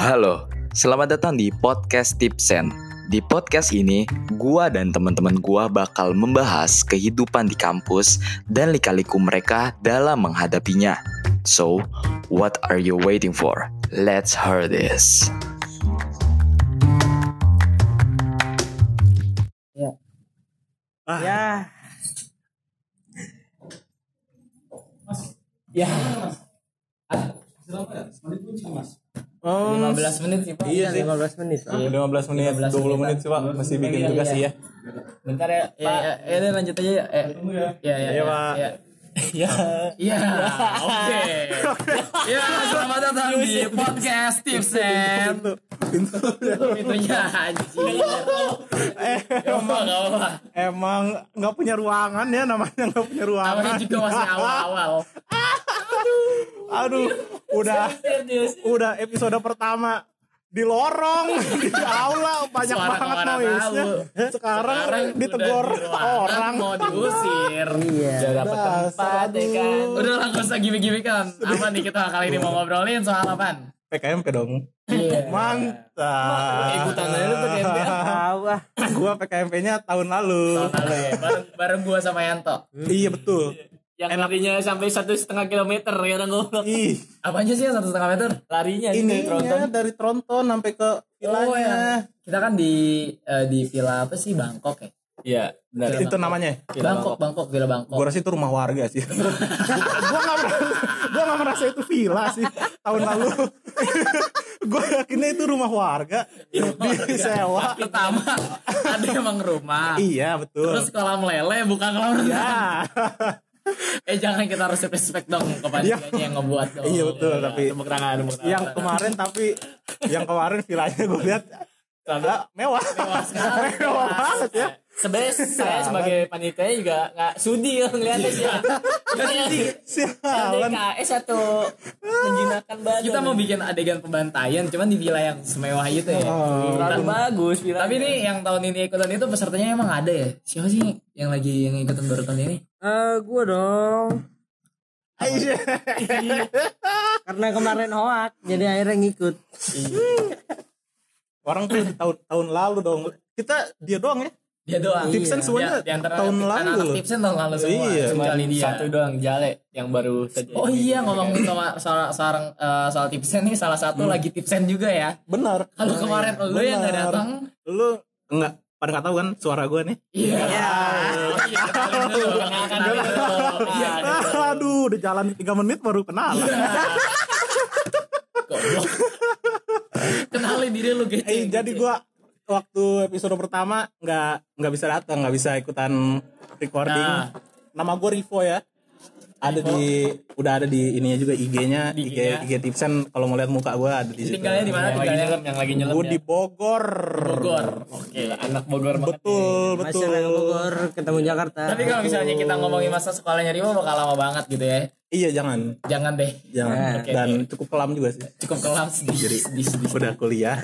Halo, selamat datang di podcast Tipsen. Di podcast ini, gua dan teman-teman gua bakal membahas kehidupan di kampus dan lika-liku mereka dalam menghadapinya. So, what are you waiting for? Let's hear this. Ya. Ya. Oh, 15 menit sih, Pak. Iya sih. 15 menit. Pak. 15 menit, 20 menit sih Pak, masih bikin tugas sih ya. Bentar ya, Pak. Ya, ya, lanjut aja ya. Eh, ya, ya, Iya, Pak. Ya. Ya, ya, oke. Ya, selamat datang di podcast Tipsen. Pintunya anjing. Eh, Emang emang nggak punya ruangan ya namanya nggak punya ruangan. Namanya juga masih awal-awal. Aduh, udah udah episode pertama di lorong di aula banyak Suara banget noise-nya. Sekarang, udah ditegor di ruangan, orang. mau diusir. Iya. Udah dapat tempat ya kan. Udah lah gak usah gimmick kan. Apa nih kita kali ini mau ngobrolin soal apaan? PKMP dong. Iya. Mantap. Ikutan aja lu PKMP. Tahu ah. Gua PKMP-nya tahun lalu. Tahun lalu ya. Bareng, bareng gua sama Yanto. Iya betul. Yang larinya sampai satu setengah kilometer ya kan goblok. Ih, Apanya sih yang satu setengah meter? Larinya ininya dari Tronton sampai ke Oh villanya. ya. Kita kan di eh, di villa apa sih Bangkok ya? Iya, benar. Itu namanya. Bangkok, Bangkok, Villa Bangkok. Gua rasa itu rumah warga sih. gua gak merasa, gua gak merasa itu villa sih tahun lalu. gua yakinnya itu rumah warga disewa. Pertama ada emang rumah. Iya betul. Terus kolam lele bukan kolam renang. ya. Eh jangan kita harus respect dong kepada dianya yang ngebuat dong. Iya betul tapi Tepuk tangan, tepuk tangan. yang kemarin tapi yang kemarin villanya gue lihat agak mewah. Mewah sekali. Mewah banget ya. Sebenarnya saya sebagai panitia juga nggak sudi ya ngeliatnya sih. Sialan. DKS atau menjinakkan badan. Kita mau bikin adegan pembantaian cuman di villa yang semewah itu ya. kurang bagus. bilangnya. Tapi nih yang tahun ini ikutan itu pesertanya emang ada ya? Siapa sih yang lagi yang ikutan baru tahun ini? Eh, gue dong. Iya. Karena kemarin hoak, jadi akhirnya ngikut. Orang tuh tahun tahun lalu dong. Kita dia doang ya. Dia doang. Tipsen semuanya Dia- di antara tahun lalu loh. Tipsen tahun lalu semua. Iya. Cuma dia. satu doang Jale yang baru saja. Oh iya ngomongin soal soal soal, eh, soal tipsen nih salah satu lagi tipsen juga ya. Benar. Kalau kemarin lu yang Benar. datang, Lu enggak pada nggak tahu kan suara gue nih. iya. Oh, iya. Iya. Aduh, udah jalan 3 menit baru kenal. Kenalin diri lu gitu. Eh, jadi gua waktu episode pertama nggak nggak bisa datang, nggak bisa ikutan recording. Nah. Nama gue Rivo ya. Ada di udah ada di ininya juga IG-nya, Di IG. IG Tipsen kalau mau lihat muka gue ada di situ. tinggalnya di mana? Yang lagi Tinggalnya nyelam, yang lagi nyelam. Gue di Bogor. Bogor. Oke. Anak Bogor banget. Betul, Masih betul. orang Bogor ketemu Jakarta. Tapi kalau misalnya kita ngomongin masa sekolahnya Rima bakal lama banget gitu ya. Iya, jangan. Jangan deh. Jangan. Oke, Dan cukup kelam juga sih. Cukup kelam sedih. sedih, sedih. Udah kuliah.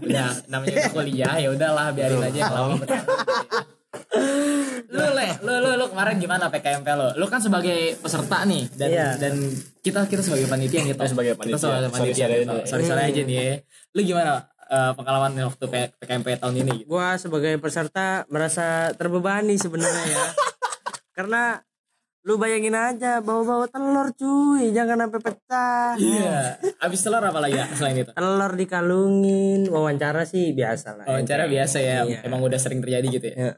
Ya, namanya udah kuliah ya udahlah biarin aja betul. lu le, lu lu lu kemarin gimana PKMP lo? Lu kan sebagai peserta nih dan Iya. dan kita kita sebagai panitia gitu. Sebagai Kita panitia. sebagai panitia. Sorry-sorry gitu. aja. Aja nih ya. Lu gimana eh, pengalaman waktu P- PKMP tahun ini? Gitu? Gua sebagai peserta merasa terbebani sebenarnya ya. Karena lu bayangin aja bawa-bawa telur cuy, jangan sampai pecah. Iya. Abis telur apa lagi ya selain itu? Telur dikalungin, wawancara sih biasa lah. Wawancara biasa ya, Iya. emang udah sering terjadi gitu ya.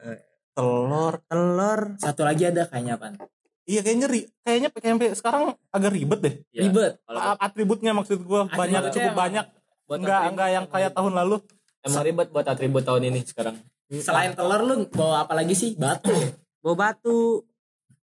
Telur. Telur Satu lagi ada kayaknya apa? Iya kayaknya ri- kayaknya PKMP sekarang agak ribet deh. Iya. Ribet. A- Atributnya maksud gua banyak cukup emang banyak. buat Enggak atribut. enggak yang kayak tahun lalu. Emang ribet buat atribut tahun ini sekarang. Selain telur lu bawa apa lagi sih? Batu. bawa batu.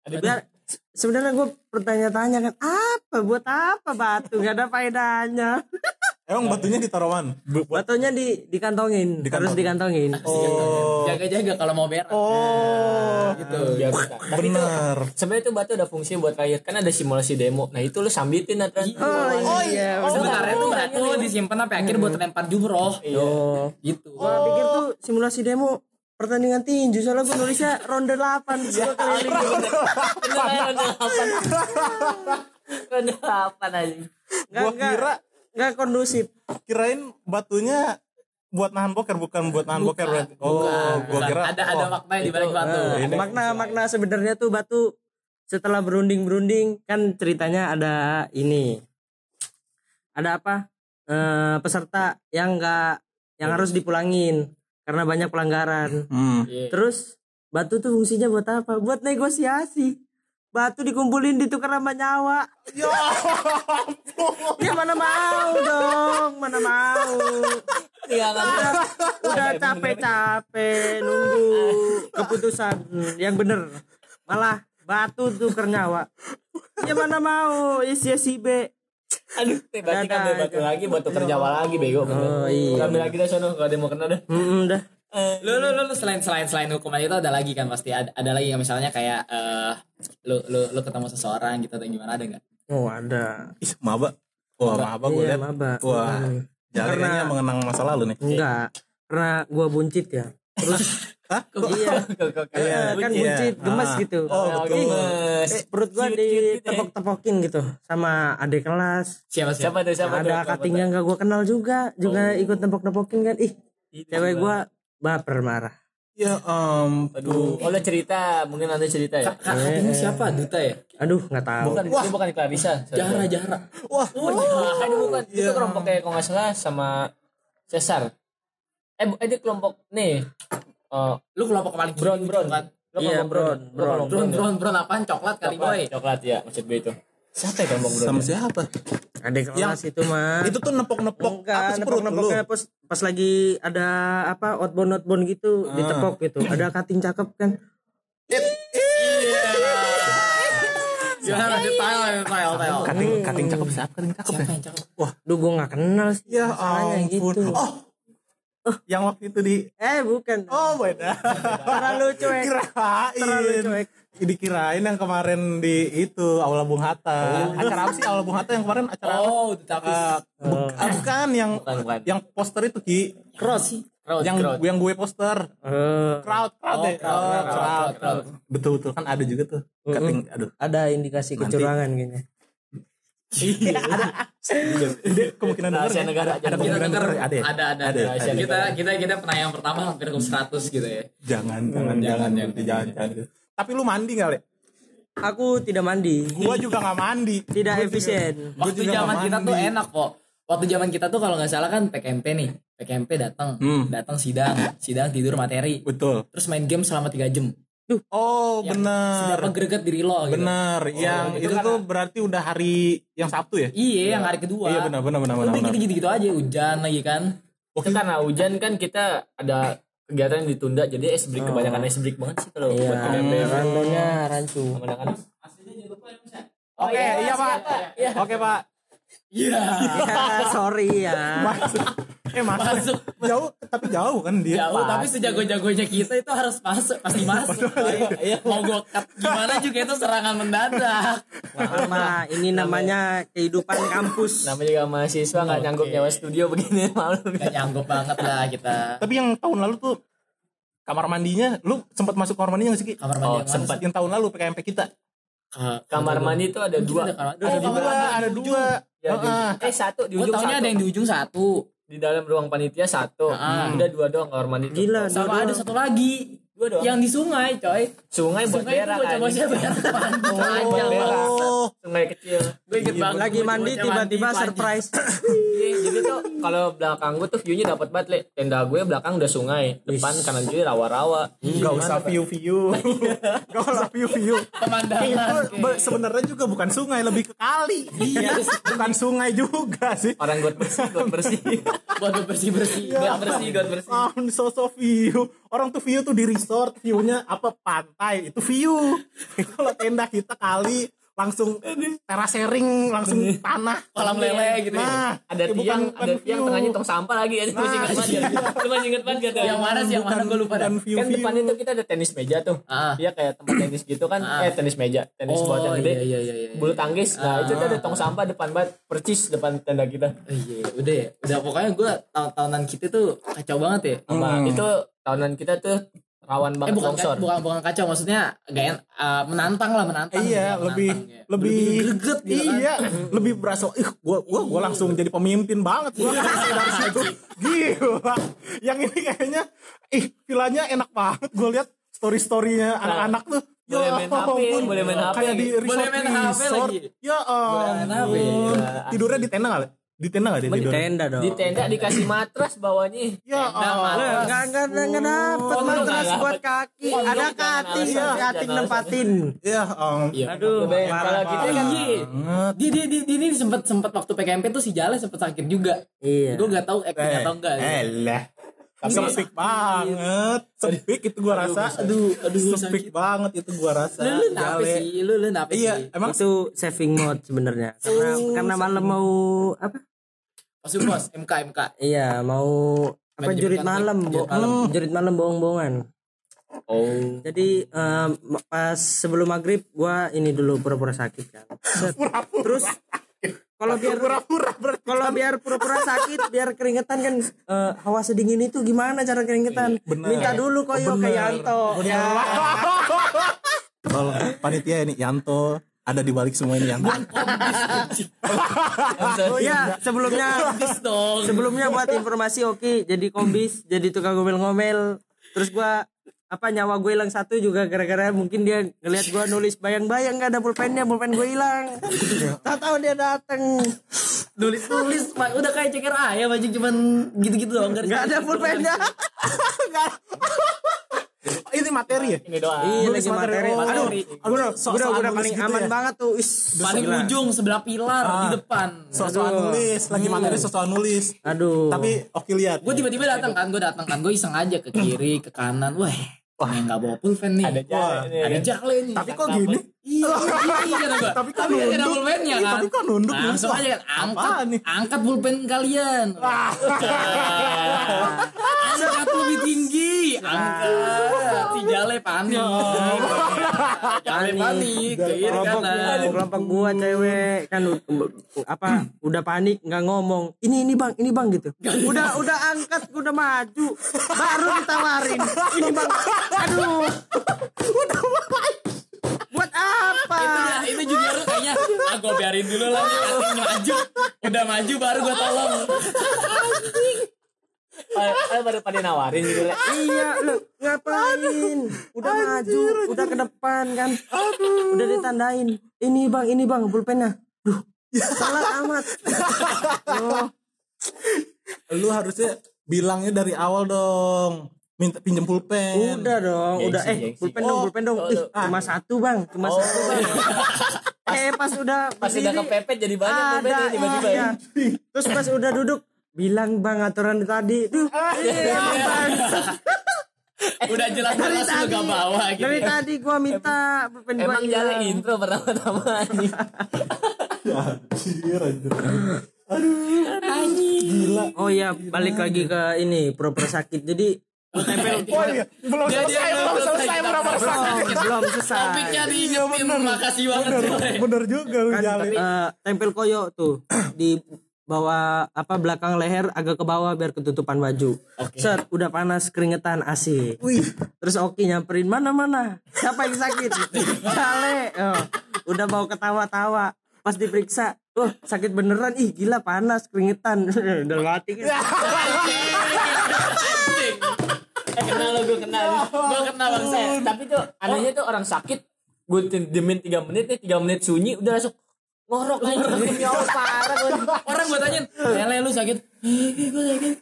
Biar sebenarnya gue bertanya-tanya kan apa buat apa batu gak ada faedahnya Emang batunya ditaruh mana? Batunya di dikantongin, Dikantongin. harus dikantongin Oh. Jaga-jaga kalau mau berak. Oh. Gitu. Biar buka. Tapi itu Benar. sebenarnya itu batu ada fungsi buat kayak kan ada simulasi demo. Nah itu lu sambitin Nathan. oh iya Sebenarnya tuh batu disimpan sampai akhir buat lempar jumroh. oh Gitu. gua pikir tuh simulasi demo pertandingan tinju soalnya gue nulisnya ronde 8 gua keliling ronde delapan. Ronde delapan aja. Enggak, Gua enggak. kira nggak kondusif Kirain batunya buat nahan boker bukan buat nahan boker berarti. Oh, gua Bukan. kira ada ada oh, makna di balik batu. Nah, ini. makna makna sebenarnya tuh batu setelah berunding berunding kan ceritanya ada ini ada apa Eh, peserta yang enggak yang harus dipulangin karena banyak pelanggaran Hmm. Iya. terus batu tuh fungsinya buat apa buat negosiasi batu dikumpulin ditukar sama nyawa Ya ampun. ya mana mau dong mana mau Iya kan. udah, udah capek-capek nunggu keputusan yang bener malah batu tuker nyawa ya mana mau isi si B Aduh, berarti kan batu lagi buat tuker Jawa lagi bego. Oh, iya. Ambil lagi dah sono kalau ada yang mau kena dah. Hmm, dah Lu, lu, lu, lu selain selain selain hukuman itu ada lagi kan pasti ada, ada lagi yang misalnya kayak eh lu lu lu ketemu seseorang gitu atau gimana ada nggak? oh ada Ih, maba. Wah, maba gue iya lihat. maba Wah, Hmm. Karena- mengenang masa lalu nih. enggak karena gua buncit ya terus Hah? iya Iya, kan iya. buncit gemes Ah. gitu Oh, betul. gemes. Eh, perut gua ditepok-tepokin gitu sama adik kelas Siapa siapa? Siapa tuh siapa ada kating yang gak gua kenal juga juga ikut tepok-tepokin kan ih cewek gua baper marah Ya Aduh, ampun. oh lo cerita, mungkin anda cerita ya? Kak, ini siapa? Duta ya? aduh nggak tahu Bukan, itu bukan Clarissa. sorry. Jahra Jahra. Wah, Ah, ini bukan. Itu kelompoknya kalau nggak salah sama Cesar. Eh, bu- eh dia kelompok nih. Eh, Lu kelompok paling Brown kiri Brown. gitu kan? Lo Iya, kelompok Brown. Brown, Brown. kelompok Brown ya? Brown Brown apaan? Coklat kali boy. coklat ya, maksud gue itu. Siapa ya kelompok Brown? sama siapa? Adik kelas itu mah Itu tuh nepok-nepok enggak apa sih perut lu? nepok-nepoknya pas pas lagi ada apa outbound outbound gitu Ah. ditepok gitu ada kating cakep kan Gimana detail detail detail. Kating kating cakep siapa? Kating cakep ya? Siapa yang cakep? duh gue nggak kenal sih Ya ampun. gitu Oh. Yang waktu itu di eh bukan Oh, beda. terlalu cuek terlalu Kirain. cuek Dikirain yang kemarin di itu Aula Bung Hatta. Acara apa sih Aula Bung Hatta yang kemarin acara apa? Oh, Duta Eh, buk- ah, bukan yang Bukan, bukan. yang poster itu Ki. cross Crowd, yang crowd. yang gue poster. Eh, Crowd, crowd Oh, deh. crowd, Oh, crowd, crowd, crowd, crowd. Betul betul kan ada juga tuh. Kating, aduh. ada indikasi Nanti. kecurangan kayaknya Dia kemungkinan denger Rahasia ya? negara, Ada jangan kemungkinan denger ya? Ada. ya? ada ada, Ada, ada. ada. Kita kita kita pernah yang pertama hampir ke 100 gitu ya. Jangan, jangan, jangan, jangan, jangan, gitu, jangan, jangan. Gitu. Tapi lu mandi gak, Le? aku tidak mandi Gua juga gak mandi. tidak efisien Waktu zaman nggak kita tuh enak kok. Waktu zaman kita tuh kalau nggak salah kan PKMP nih. PKMP datang, Hmm. datang sidang, sidang tidur materi. Betul. Terus main game selama 3 jam. Oh, Yang benar. Seberapa greget diri lo gitu. Benar. yang itu itu kan- tuh berarti udah hari yang Sabtu ya? Iya, yang hari kedua. Iya, benar, benar, benar, benar. gitu-gitu aja hujan lagi kan. Itu karena hujan kan kita ada kegiatan yang ditunda jadi es break kebanyakan es break banget sih kalau iya buat PKMP. randonya rancu Kebanyakan Oke, iya, Pak. Oke, Pak. Iya. ya sorry ya. Eh, masuk. Masuk. Jauh, tapi jauh kan dia. Jauh Pak. tapi sejago-jagonya kita itu harus masuk, pasti masuk. Iya. Mau gue cut gimana juga itu serangan mendadak. Mama, ini namanya kehidupan kampus. namanya juga mahasiswa nggak nyanggup nyawa studio begini malu. Gak nyanggup banget lah kita. Tapi yang tahun lalu tuh kamar mandinya, lu sempat masuk kamar mandinya gak sih? Ki? Kamar mandi Oh, yang Sempat yang tahun lalu PKMP kita. sih? Kamar mandi itu ada dua. ada Oh, ada dua, ada dua. Ya, di- Heeh. eh satu di Gue ujung satu. ada yang di ujung satu. Di dalam ruang panitia satu. Ah. Udah dua doang kamar mandi. Gila, Sama ada satu lagi. Dua doang. Yang di sungai coy. Sungai buat Sungai itu berak. berak mandi. Oh, Panjang. Oh, Sungai kecil. Gue inget banget. Lagi mandi tiba-tiba surprise. Iya, jadi tuh kalau belakang gue tuh view-nya dapat banget, Le. Tenda gue belakang udah sungai, depan kanan kiri rawa-rawa. Gak usah view-view. Gak usah view-view. Pemandangan. Itu be- sebenarnya juga bukan sungai, lebih ke kali. Iya, bukan sungai juga sih. Orang got bersih, got bersih. Buat bersih-bersih. Buat bersih. got bersih. Ah, sosok view. Orang tuh view tuh di resort, view-nya apa pantai, itu view. Kalau tenda kita kali langsung terasering, langsung tanah, Kolam lele gitu ya. Nah, Ada ya tiang, bukan- ada tiang view. tengahnya tong sampah lagi ya. Lu masih inget banget ya? Lu masih inget banget gak? Yang mana sih? Yang mana gue lupa bukan view Kan depannya tuh kita ada tenis meja tuh. Ah. Iya kayak tempat tenis gitu kan. Eh tenis meja, tenis Oh buat yang gede. iya iya iya. iya. Bulu tangkis. Nah, itu tuh ada tong sampah depan banget, percis depan tenda kita. Oh, Iya, udah ya. Udah pokoknya gue tahun-tahunan kita tuh kacau banget ya. Sama itu tahunan kita tuh rawan Eh banget bukan longsor. bukan bukan kacau maksudnya gak en- eh, menantang lah menantang. iya ya, lebih menantang, ya. lebih greget gitu kan. iya lebih berasa ih gua gua gua langsung jadi pemimpin banget gua dari situ gila yang ini kayaknya ih villanya enak banget gua lihat story storynya anak-anak tuh Boleh Ya main HP, ampun. boleh main HP. kayak di resort Boleh main HP resort lagi. ya main HP. Gila, tidurnya di tenda kali di tenda nggak dia di tenda dong Di tenda dikasih matras bawahnya. ya Tenda, ampun. Mas. Lah, nggak nggak nggak dapet Oh, matras nggak buat kaki Oh, ada kating kating nempatin ya ampun. Iya. aduh Lebih- parah kalau kita kan Iya. Dia dia, dia ini sempat sempat waktu PKMP tuh si Jale sempat sakit juga. iya Gue gak tahu acting atau enggak. ya. Elah. Sepik banget. Sepik itu gua rasa. Aduh, aduh Sepik banget itu gua rasa. Lu lu nape sih? Lu lu nape Iya, sih? emang itu saving mode sebenarnya karena karena malam mau apa Masuk bos MK MK. iya mau apa jurit malam jurit malam. Hmm, jurit malam bohong-bohongan. Oh. jadi em, pas sebelum maghrib gua ini dulu pura-pura sakit kan. Set. terus kalau biar pura-pura kalau biar pura-pura sakit biar keringetan kan eh, hawa sedingin itu gimana cara keringetan? Bener. minta dulu koyo ke Yanto. Ya. Kalau panitia ini Yanto ada di balik semua ini Yanto. oh ya sebelumnya dong. sebelumnya buat informasi oke jadi kombis jadi tukang ngomel-ngomel. Terus gua apa nyawa gue hilang satu juga gara-gara mungkin dia ngelihat gua nulis bayang-bayang gak ada pulpennya pulpen gue hilang. Tak tahu dia dateng. Nulis nulis udah kayak ceker ayam aja cuman gitu-gitu doang nggak ada pulpennya ini materi ya? Ini doang. Iya, Nulis lagi materi. Oh, Aduh, Materi. aku udah so udah udah paling gitu aman ya. banget tuh is paling gila. ujung sebelah pilar di depan. So-soan nulis, lagi materi so-soan nulis. aduh Tapi oke lihat. Gue tiba-tiba datang kan, gue datang kan, gue iseng aja ke kiri, ke kanan. Wah, Wah, yang nggak bawa pulpen nih. Ada jalan ini. Ada jale nih. Tapi kok gini? Iya, iya kata gua. Tapi kan Tapi ada nunduk. pulpennya Iya, kan. tapi kan nunduk, Langsung aja kan, angkat, nih? angkat pulpen kalian. angkat lebih tinggi, angkat. Si jale panik. Jale panik, kiri kelompok kanan. kelompok gua cewek kan apa udah panik nggak ngomong ini ini bang ini bang gitu udah udah angkat udah maju baru ditawarin ini bang aduh udah buat apa? Itu ya, itu junior kayaknya. Ah gue biarin dulu lah. Nih nanti maju. Udah maju baru gue tolong. Eh, eh, baru pada nawarin gitu. Le. iya lu ngapain? Udah maju udah ke depan kan? Udah ditandain. Ini bang ini bang pulpennya. Duh salah amat. Oh. Lu harusnya bilangnya dari awal dong. Minta pinjam pulpen. Udah dong, Gengsi, udah eh gengsi. pulpen dong, Oh, pulpen dong. oh, Ih, oh. cuma satu bang, cuma Oh. satu bang. eh pas udah Pas udah kepepet jadi banyak ada pulpennya tiba-tiba. iya. Terus pas udah duduk bilang bang aturan tadi, duh, iya bang. udah jelas-jelas lu gak bawa gitu Dari tadi gua minta pulpen gua Emang jalan intro pertama-tama nih. Anjir, anjir. Oh iya, balik lagi ke ini pura-pura sakit. Jadi tempel Oh iya, belum Dia- dia selesai, belum belum selesai, selesai belum. sakit. belum selesai. topiknya diingetin makasih banget coy. Bener juga kan Jale. eh, tempel koyo tuh di bawah apa belakang leher agak ke bawah biar ketutupan baju. Set udah panas keringetan AC. Wih, Terus Oki nyamperin mana-mana. Siapa yang sakit? Jale. Oh, udah mau ketawa-tawa. Pas diperiksa, oh sakit beneran. Ih gila panas keringetan. udah mati kan. Eh kenal. Lo gue kenal. gue bang saya. Eh, tapi tuh anehnya tuh orang sakit gue diemin 3 menit nih 3 menit sunyi udah langsung ngorok aja demi Allah parah gue orang gue tanyain lele lu sakit? Gue sakit.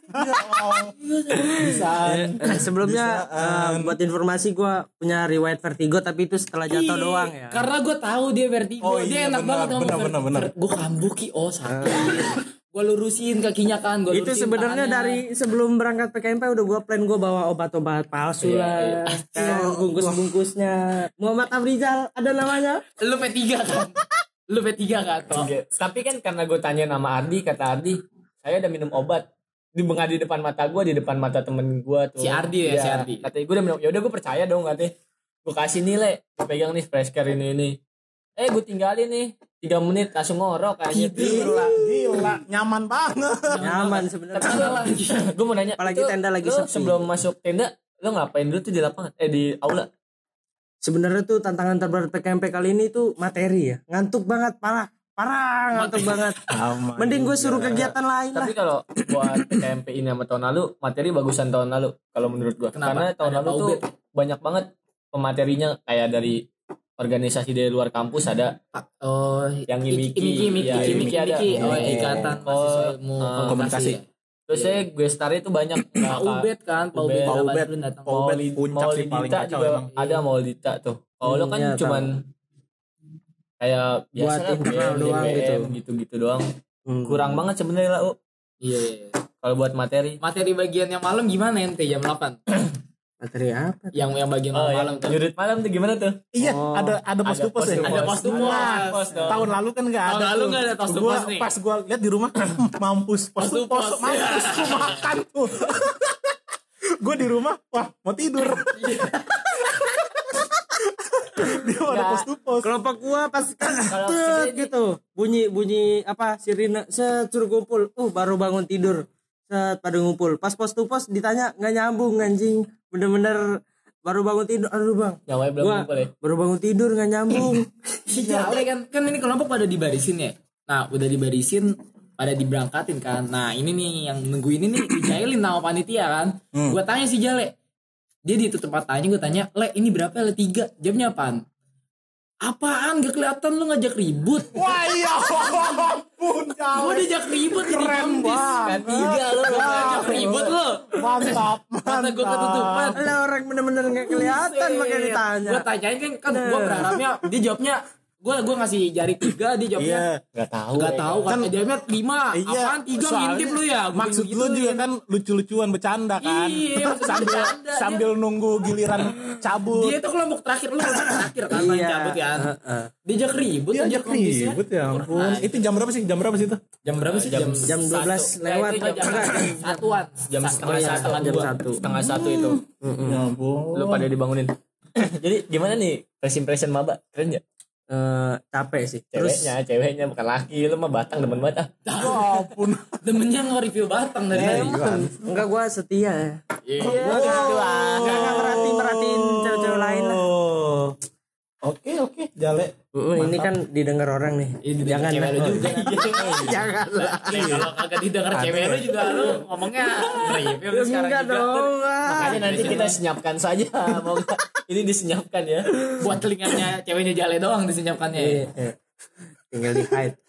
Eh, sebelumnya eh, buat informasi gua punya riwayat vertigo tapi itu setelah jatuh Iya, doang ya. Karena gue tahu dia vertigo, Oh, dia iya, enak banget ngomong. benar, benar, benar. Gue kambuh ki, oh sakit. Gue lurusin kakinya kan, gue itu sebenarnya dari sebelum berangkat PKMP udah gua plan gua bawa obat-obat palsu Iya, lah. Kan bungkus-bungkusnya. Muhammad Abrizal ada namanya. Lu P3 kan? Lu P3 kan? Oh. tapi kan karena gue tanya nama Ardi kata Ardi saya udah minum obat di bengah di depan mata gue di depan mata temen gue tuh Si Ardi ya, si Ardi. katanya gue udah minum ya udah gue percaya dong katanya gue kasih nilai gue pegang nih fresh care ini ini eh gue tinggalin nih tiga menit langsung ngorok aja. Gila, gila, nyaman banget. Nyaman sebenarnya. gue mau nanya Apalagi itu tenda lagi sepi. sebelum masuk tenda lo ngapain dulu tuh di lapangan? Eh di aula? Sebenarnya tuh tantangan terberat PKMP kali ini tuh materi ya. Ngantuk banget parah. Parah ngantuk banget. Aman. mending gue suruh kegiatan lain lah. tapi kalau buat PKMP ini sama tahun lalu materi bagusan tahun lalu kalau menurut gua. Kenapa? karena tahun Ada lalu tuh banyak banget pematerinya kayak dari organisasi dari luar kampus ada Oh, Yang Imiki. Imiki, Imiki, Ya, Imiki, Imiki ada. Imiki. Oh, Imiki. ikatan Oh, mahasiswa ilmu eh, komunikasi. ya. terus saya gue starnya tuh banyak Pak Ubed kan, Pak Ubed. Pak Ubed. Datang. Pak Ubed Maulid- puncak sih paling kacau juga emang. ada Maulidita tuh kalau lo Hmm, kan iya, cuman kayak biasa BM, doang gitu. gitu-gitu doang Hmm. kurang banget sebenarnya lah U. Iya, iya. iya. kalau buat materi Materi bagian yang malam gimana ente jam 8? materi apa Yang yang bagian oh malam yang tuh. jurit malam tuh gimana tuh Iya, Oh. ada ada pos Ada to pos pos ya. Ada pos pos. Nah, tahun lalu kan nggak Tahun ada. lalu tuh. nggak ada pos to Gua- pos nih. Pas gua lihat di rumah mampus pos Pos to to pos pos. mampus gua makan tuh. gue di rumah, wah mau tidur. Dia mau ada pos pos. kelompok gua pas kan gitu bunyi bunyi apa sirine set suruh kumpul uh baru bangun tidur set pada ngumpul pas pos to pos ditanya nggak nyambung anjing bener-bener baru bangun tidur aduh bang nyawanya belum gua ngumpul ya baru bangun tidur nggak nyambung Jale kan kan ini kelompok pada dibarisin ya. Nah, udah dibarisin pada diberangkatin kan. Nah, ini nih yang nunggu ini nih dijailin sama panitia kan. Gua tanya si Jale. Dia di itu tempat tanya gue tanya, "Le, ini berapa Le? Tiga Jamnya apaan?" Apaan? Gak kelihatan lu ngajak ribut. Wah iya, ampun Gue diajak ribut Keren kampus. banget. Tiga lu ngajak ribut lu. Mantap, Mata gue ketutupan. Lah orang bener-bener nggak kelihatan makanya ditanya. Gue tanyain kan, kan gue berharapnya Dia jawabnya Gue gue ngasih jari tiga Dia jawabnya Iya. nggak tahu Gak ya. tahu kan dia bilang lima Iya, apaan tiga soalnya ngintip lu ya Gua Maksud gitu lu juga ya. kan lucu-lucuan bercanda kan. Iya, sambil bercanda, dia- sambil nunggu giliran cabut. dia itu kelompok terakhir lu kelompok terakhir kan Iya. cabut kan Heeh. diajak ribut Dia aja ajak ribut ya ampun. Itu jam berapa sih? Jam berapa sih itu? jam berapa sih jam jam 12 satu. lewat Nah, itu jam enggak, satuan jam setengah satu jam dua. satu. setengah satu itu Ya ampun. lu pada dibangunin jadi gimana nih first impression maba keren ya Eh, capek sih terus ceweknya ceweknya bukan laki lu mah batang demen banget ah Ya ampun. demennya nge-review batang dari tadi enggak gua setia ya Iya. Gua nggak nggak nggak merhati merhatiin cewek-cewek lain lah Oh. Oke oke, Jale. Mm, ini kan didengar orang nih. Ini didengar jangan. cewek lu lah. juga. jangan. Lah. Nih, kalau kagak didengar cewek lu juga lu ngomongnya review lu sekarang enggak juga. dong makanya nanti kita senyapkan saja mau ini disenyapkan ya. Buat telinganya ceweknya jale doang disenyapkannya. Iya, iya. tinggal di hide.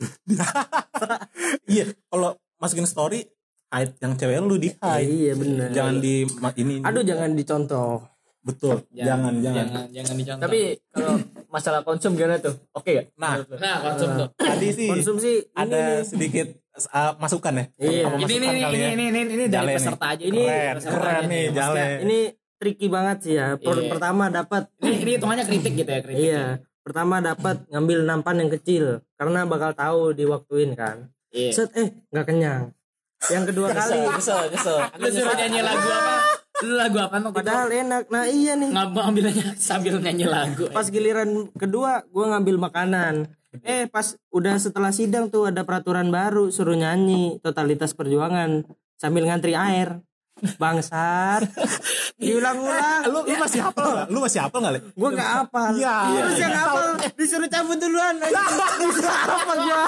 Iya, kalau masukin story hide yang cewek lu di hide. iya bener. Jangan di ini. aduh jangan dicontoh betul. Jangan jangan. jangan jangan dicontoh tapi kalau masalah konsum gimana tuh oke ya Nah, nah konsum tuh tadi sih konsumsi ada sedikit uh, masukan ya. Iya. Apa ini ini ini kali ini ya? ini ini, ini dari Jale nih. peserta aja Ini Keren, peserta keren aja nih, Jale. ini tricky banget sih ya Per- Iya. pertama dapat ini ini hitungannya kritik gitu ya kritik iya pertama dapat ngambil nampan yang kecil karena bakal tahu diwaktuin kan iya set eh nggak kenyang yang kedua kali. kesel kesel lu suruh nyanyi lagu apa? Lu lagu apa itu padahal enak. Nah iya nih. Ngambilnya sambil nyanyi lagu pas giliran kedua gue ngambil makanan. Eh pas udah setelah sidang tuh ada peraturan baru suruh nyanyi totalitas perjuangan sambil ngantri air. Bangsat. Diulang-ulang. Lu lu masih hafal enggak? Lu masih hafal enggak, Le? gue nggak hafal. Iya. terus yang hafal. Disuruh cabut duluan. Bisa apa gua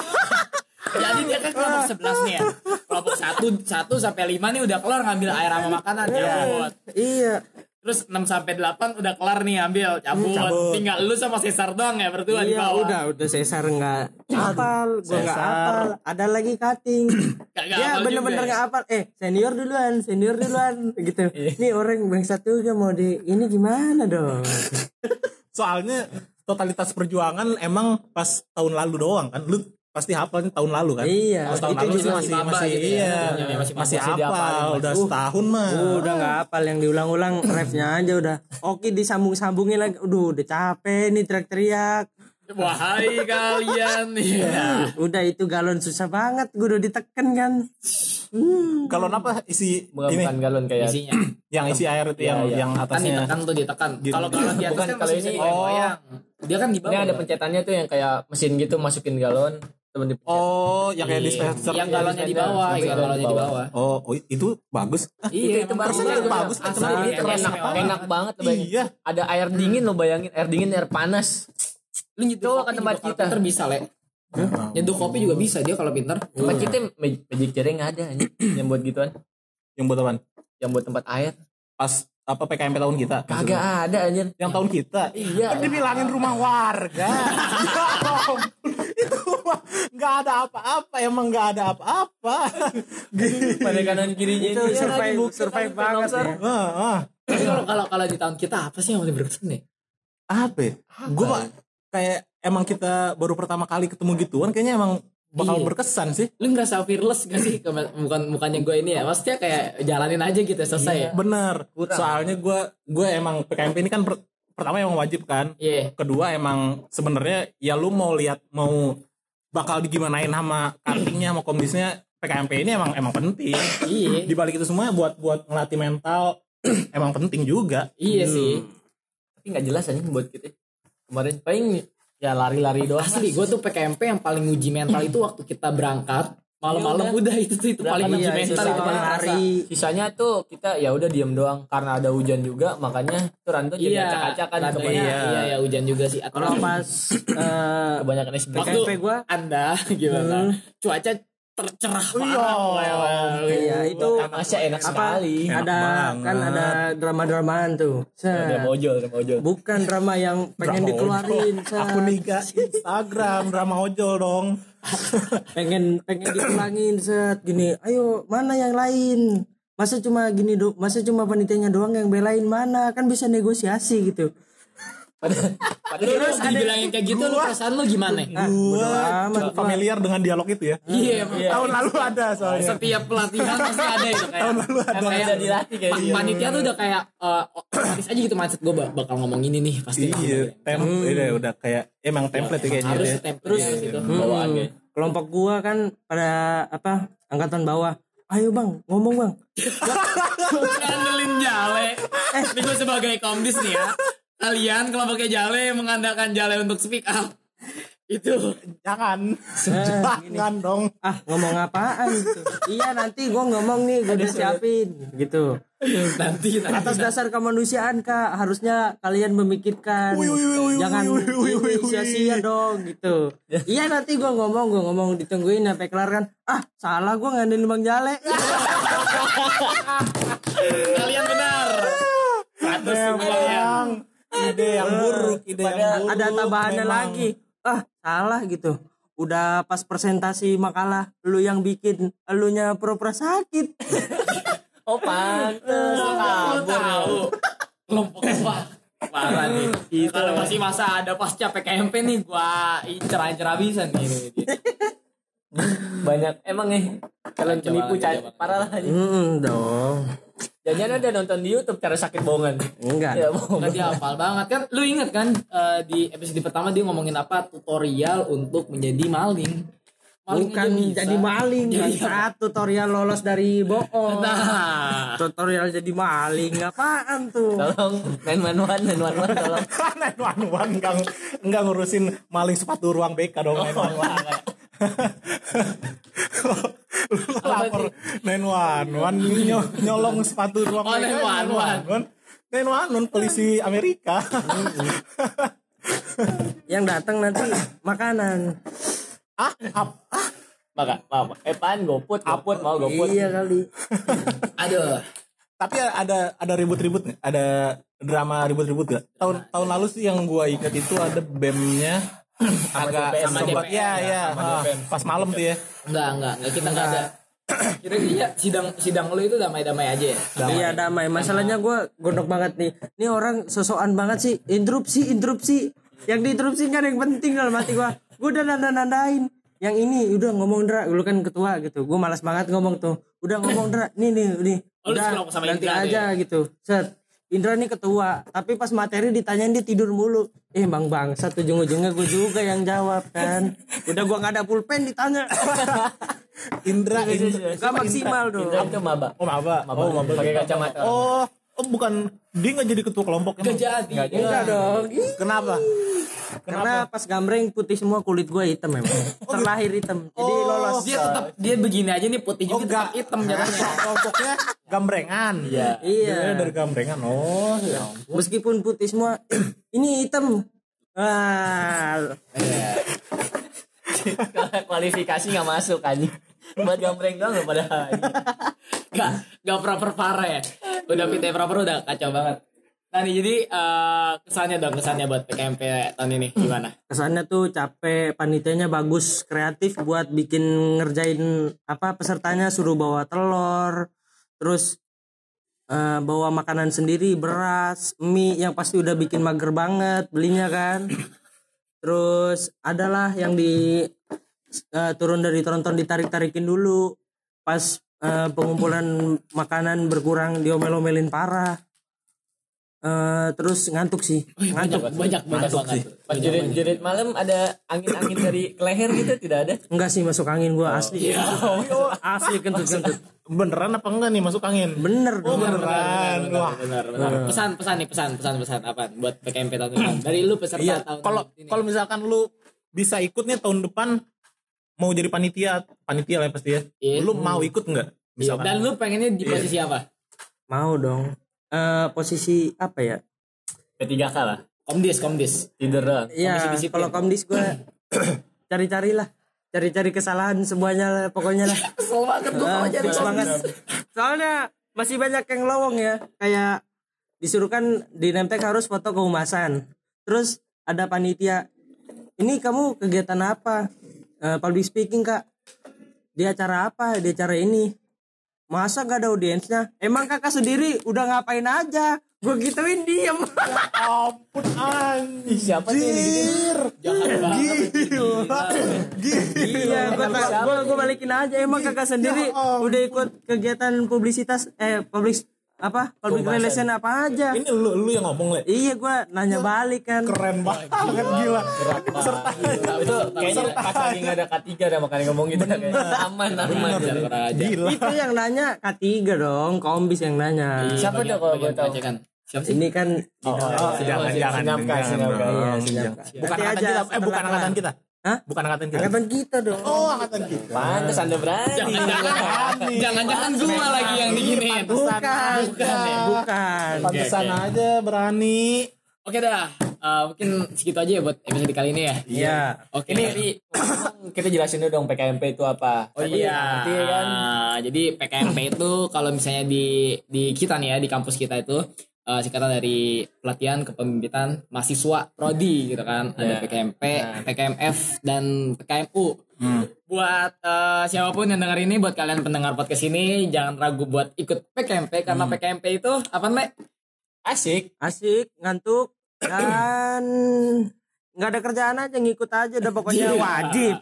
jadi dia kan kelompok 11 nih ya. Kelompok 1 1 sampai 5 nih udah kelar ngambil air sama makanan cabut. Iya. Terus 6 sampai 8 udah kelar nih ambil cabut, Cabut. tinggal lu sama Cesar doang ya berdua di iya bawah. udah udah Cesar nggak hafal gue nggak Cesar. hafal ada lagi cutting. Kagak ya bener-bener juga nggak hafal eh senior duluan senior duluan gitu. Nih orang bangsa tuh gak mau di ini gimana dong? Soalnya totalitas perjuangan emang pas tahun lalu doang kan. Lu pasti hafalnya tahun lalu kan? Iya, Pas tahun itu lalu sih masih masih maba masih gitu ya. iya. Masih maba, Masih masih hafal udah Uh. setahun mah. Uh, udah nggak hafal yang diulang-ulang refnya aja udah oke disambung-sambungin lagi udah udah capek nih teriak-teriak wahai kalian ya udah itu galon susah banget gue udah diteken kan hmm. Kalau apa isi bukan ini bukan galon kayak isinya yang isi air itu yang Iya, yang kan atasnya. ditekan tuh ditekan Gitu. kalau kalau di atas Bukan, kan kalau ini- digoyang dia kan di bawah ini ada pencetannya tuh yang kayak mesin gitu masukin galon temen dipencet Oh, yang kayak dispenser. yang galonnya di bawah yang galonnya di bawah. Oh, oh, itu bagus. iya itu bagus, bagus itu bagus, enak banget. enak banget. Iya. ada air dingin lo bayangin. Air dingin air panas. Lu nyeduh ke tempat juga kalau kita. pinter bisa le. Nyeduh kopi juga bisa dia kalau pinter. Tempat kita mag- magic jar nggak ada yang buat gituan. Yang buat apaan? yang buat tempat air. Pas apa PKMP tahun kita? kagak ada anjir Yang tahun kita. Iya. Kan dibilangin rumah warga. Ya itu nggak ada apa-apa. Emang nggak ada apa-apa. pada kanan kirinya itu ya, bukti survive kan, banget ya. Tapi kalau kalau kalau di tahun kita apa sih yang paling berkesan nih Apa? ya? Gue kayak emang kita baru pertama kali ketemu gituan. Kayaknya emang bakal Iya. berkesan sih. lu ngerasa fearless gak sih? Bukan bukannya gue ini ya maksudnya kayak jalanin aja gitu selesai ya? Bener. Soalnya gue gue emang PKMP ini kan per- pertama emang wajib kan. iya. Kedua emang sebenarnya ya lu mau lihat mau bakal digimanain sama kartingnya sama kondisinya PKMP ini emang emang penting. Iya. Di balik itu semua buat buat ngelatih mental emang penting juga. Iya sih. Tapi nggak jelas aja buat kita. Kemarin paling ya lari-lari doang. Asli gue tuh PKMP yang paling uji mental itu waktu kita berangkat. Malam-malam Iya, udah. itu tuh itu paling uji Iya, mental itu paling hari. sisanya tuh kita ya udah diem doang. Karena ada hujan juga makanya tuh Ranto jadi iya acak-acakan kebanyakan iya, iya ya hujan juga sih. Atau kalau pas eh, kebanyakan SB waktu PKMP gua anda gimana? Cuaca tercerah parah iya itu masa enak sekali. Enak ada banget. kan ada drama-dramaan tuh. Set. drama ojol drama ojol. Bukan drama yang pengen Drama dikeluarin aku nikah Instagram drama ojol dong. Pengen pengen dipulangin set. Gini ayo mana yang lain? Masa cuma gini do masa cuma panitianya doang yang belain mana? Kan bisa negosiasi gitu terus dibilangin kayak gitu lu perasaan lu gimana? Gua amat, cukup familiar dengan dialog itu ya. Iya emang tahun lalu ada soalnya. Setiap pelatihan pasti ada itu kayak kayak udah dilatih kayak Pa- dia panitia tuh udah kayak eh, otomatis aja gitu mindset gue bakal ngomong ini nih pasti iya tem udah, udah kayak emang template ya kayaknya harus ya. template. Terus itu bawaan kayak kelompok gua kan pada apa angkatan bawah. Ayo bang ngomong bang. Ngandelin jale. Eh. Ini gue sebagai komdis nih ya kalian kelompoknya jale mengandalkan jale untuk speak up. Itu. Jangan. Jangan dong. Ah ngomong apaan gitu. iya nanti gua ngomong nih gua udah siapin gitu. Nanti nanti atas dasar kemanusiaan kak harusnya kalian memikirkan. Wih, wih, wih, wih, jangan wih, wih, wih, ini wih. sia-sia dong gitu. Iya nanti gua ngomong gua ngomong ditungguin sampai kelar kan. Ah salah gua ngandelin bang jale. Kalian benar. Yang kalian ide yang buruk ide yang buruk ada tambahannya memang. lagi. Ah salah gitu. Udah pas presentasi makalah lu yang bikin elunya pura-pura sakit. Oh pantes. Lu tahu. Kelompoknya wah parah nih. Kalau masih masa ada pasca PKMP nih gua incer-incer habisan nih banyak. Emang nih kalian penipu cari parah lah aja hmm dong. Jangan ada nonton di YouTube cara sakit bohongan. Enggak. Ya bohong Kan dia hafal banget. Kan lu inget kan eh, di episode pertama dia ngomongin apa? Tutorial untuk menjadi maling. Maling bukan bisa. jadi maling Jadi saat tutorial lolos dari bohong. Nah. Tutorial jadi maling apaan tuh? Tolong main manuan main manuan tolong. Nine one one enggak enggak ngurusin maling sepatu ruang BK dong nine one one. Lapor nine one one ny- nyolong sepatu ruang Oh, 911. Nine one one polisi Amerika. yang datang nanti makanan. Ah, ap, ah, maka apa eh pan goput? Goput mau goput. Iya kali. Aduh. Tapi ada ada ribut-ribut nih, ada drama ribut-ribut gak? Tahun tahun lalu sih yang gua ingat itu ada BEM-nya agak. Sama sempat ya ya pas malam tuh ya. enggak enggak enggak kita enggak ada kira-kira sidang sidang lu itu damai-damai aja ya Iya damai. Masalahnya gue gondok banget nih. Ini orang sosokan banget sih. Interupsi, interupsi. Yang diinterupsi kan yang penting dalam hati gue. Gue udah nanda-nandain. Yang ini udah ngomong Dra, lu kan ketua gitu. Gue malas banget ngomong tuh. Udah ngomong Dra, nih nih nih. Oh, Udah sama nanti aja gitu. Set. Indra nih ketua, tapi pas materi ditanyain dia tidur mulu. Eh bang bang, satu ujung-ujungnya gue juga yang jawab kan. Udah gua nggak ada pulpen ditanya. Indra, Indra. Gak maksimal dong. Indra itu maba Oh maba. maba Oh maba. pakai kacamata Oh Oh bukan dia nggak jadi ketua kelompok Gak emang? jadi. Enggak dong. Kenapa? Karena pas gambreng putih semua kulit gue hitam memang. Terlahir hitam. Jadi lolos. Dia tetap dia begini aja nih putih juga tetap hitam jatuhnya. Kelompoknya gambrengan. Iya. Iya. dari gambrengan. Oh, ya ampun. Meskipun putih semua ini hitam. Ah, kualifikasi nggak masuk aja buat gambreng doang loh padahal Gak gak proper parah ya. Udah PT proper udah kacau banget. Nah nih jadi eh, kesannya dong kesannya buat PKMP tahun ini gimana? kesannya tuh capek, panitianya bagus, kreatif buat bikin ngerjain apa pesertanya suruh bawa telur, terus eh, bawa makanan sendiri, beras, mie yang pasti udah bikin mager banget belinya kan. Terus adalah yang di eh, turun dari tronton ditarik-tarikin dulu. Pas eh, pengumpulan makanan berkurang diomel-omelin parah. Eh, terus ngantuk sih, Banyak ngantuk. banyak banyak banget. pas jerit-jerit malam ada angin-angin dari leher gitu tidak ada Enggak sih masuk angin gua asli. asli kentut-kentut. Beneran apa enggak nih masuk angin? Bener dong. Beneran. Wah. Benar, benar. Pesan pesan nih pesan pesan pesan apa buat PKMP tahun ini? Dari lu peserta Iya. tahun Kalau ini. kalau misalkan lu bisa ikut nih tahun depan mau jadi panitia, panitia lah pasti ya. Iya. Lu mau ikut enggak? Misalkan. Dan lu pengennya di posisi apa? Mau dong. Eh posisi apa ya? ketiga lah Komdis, komdis. tidur doang Iya, kalau komdis gua cari-cari lah. Cari-cari kesalahan semuanya lah, pokoknya lah. Kesel banget Ah, kalau jadi males banget. Soalnya masih banyak yang lowong ya. Kayak disuruh kan di Nemtek harus foto kehumasan. Terus ada panitia. Ini kamu kegiatan apa? Eh, public speaking kak. Di acara apa? Di acara ini. Masa gak ada audiensnya? Emang kakak sendiri udah ngapain aja? Gue gituin diem. ampun anjir. siapa yang digituin? Jahat banget. Gila. iya, gue gua, gua balikin aja. Emang kakak sendiri udah ikut kegiatan publisitas eh publik apa? Public relation apa aja? Ini lu lu yang ngomong le. Iya, gua nanya balik kan. Keren banget gila. Peserta. itu kayaknya pas lagi nggak ada K3 ada makanya ngomong gitu kayak aman aman. Gila. Itu yang nanya K3 dong, kombis yang nanya. siapa tuh kalau gue tahu kan? Siapa sih? Ini kan Oh, jangan jangan jangan. Iya, senyapkan. Bukan angkatan aja kita, eh bukan angkatan kita. Hah? Bukan angkatan kita. Angkatan kita dong. Oh, angkatan kita. pantas anda berani Jangan-jangan jangan-jangan gua lagi yang diginiin. Bukan, Bukan ya? bukan. Pantesan aja berani. Oke dah, Eh, mungkin segitu aja ya buat episode kali ini ya. Iya. Oke. ini tapi kita jelasin dulu dong PKMP itu apa Oh iya, Ngerti kan Ah, jadi PKMP itu kalau misalnya di di kita nih ya di kampus kita itu eh, singkatan dari pelatihan kepemimpinan mahasiswa prodi gitu kan. Ada Ya. PKMP, PKMF dan PKMU. Buat eh, siapa pun yang dengar ini, buat kalian pendengar podcast ini jangan ragu buat ikut PKMP karena PKMP itu apa nih? asik Asik, ngantuk dan nggak ada kerjaan aja ngikut aja udah pokoknya wajib.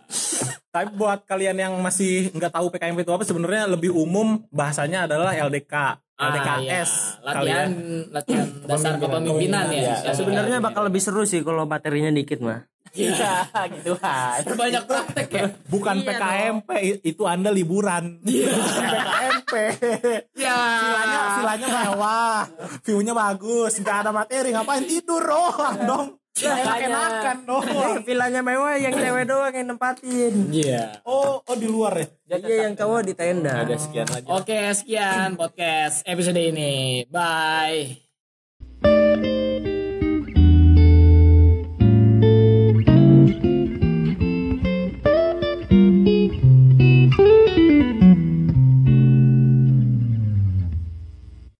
Tapi buat kalian yang masih nggak tahu PKMP itu apa sebenarnya lebih umum bahasanya adalah LDK, LDKS. Ah, iya. latihan latihan dasar kepemimpinan ya. Ya, sebenarnya bakal lebih seru sih kalau materinya dikit mah. iya gitu kan banyak praktek ya. Bukan Iya PKMP i- itu Anda liburan. PKMP. Ya. Silanya silanya mewah, view-nya bagus, nggak ada materi, ngapain tidur doang dong. Enak-enakan dong. Villanya mewah yang cewek doang yang nempatin. Iya. Oh, oh di luar ya. Iya yang cowok di tenda. ada sekian lagi Oke, sekian podcast episode ini. Bye.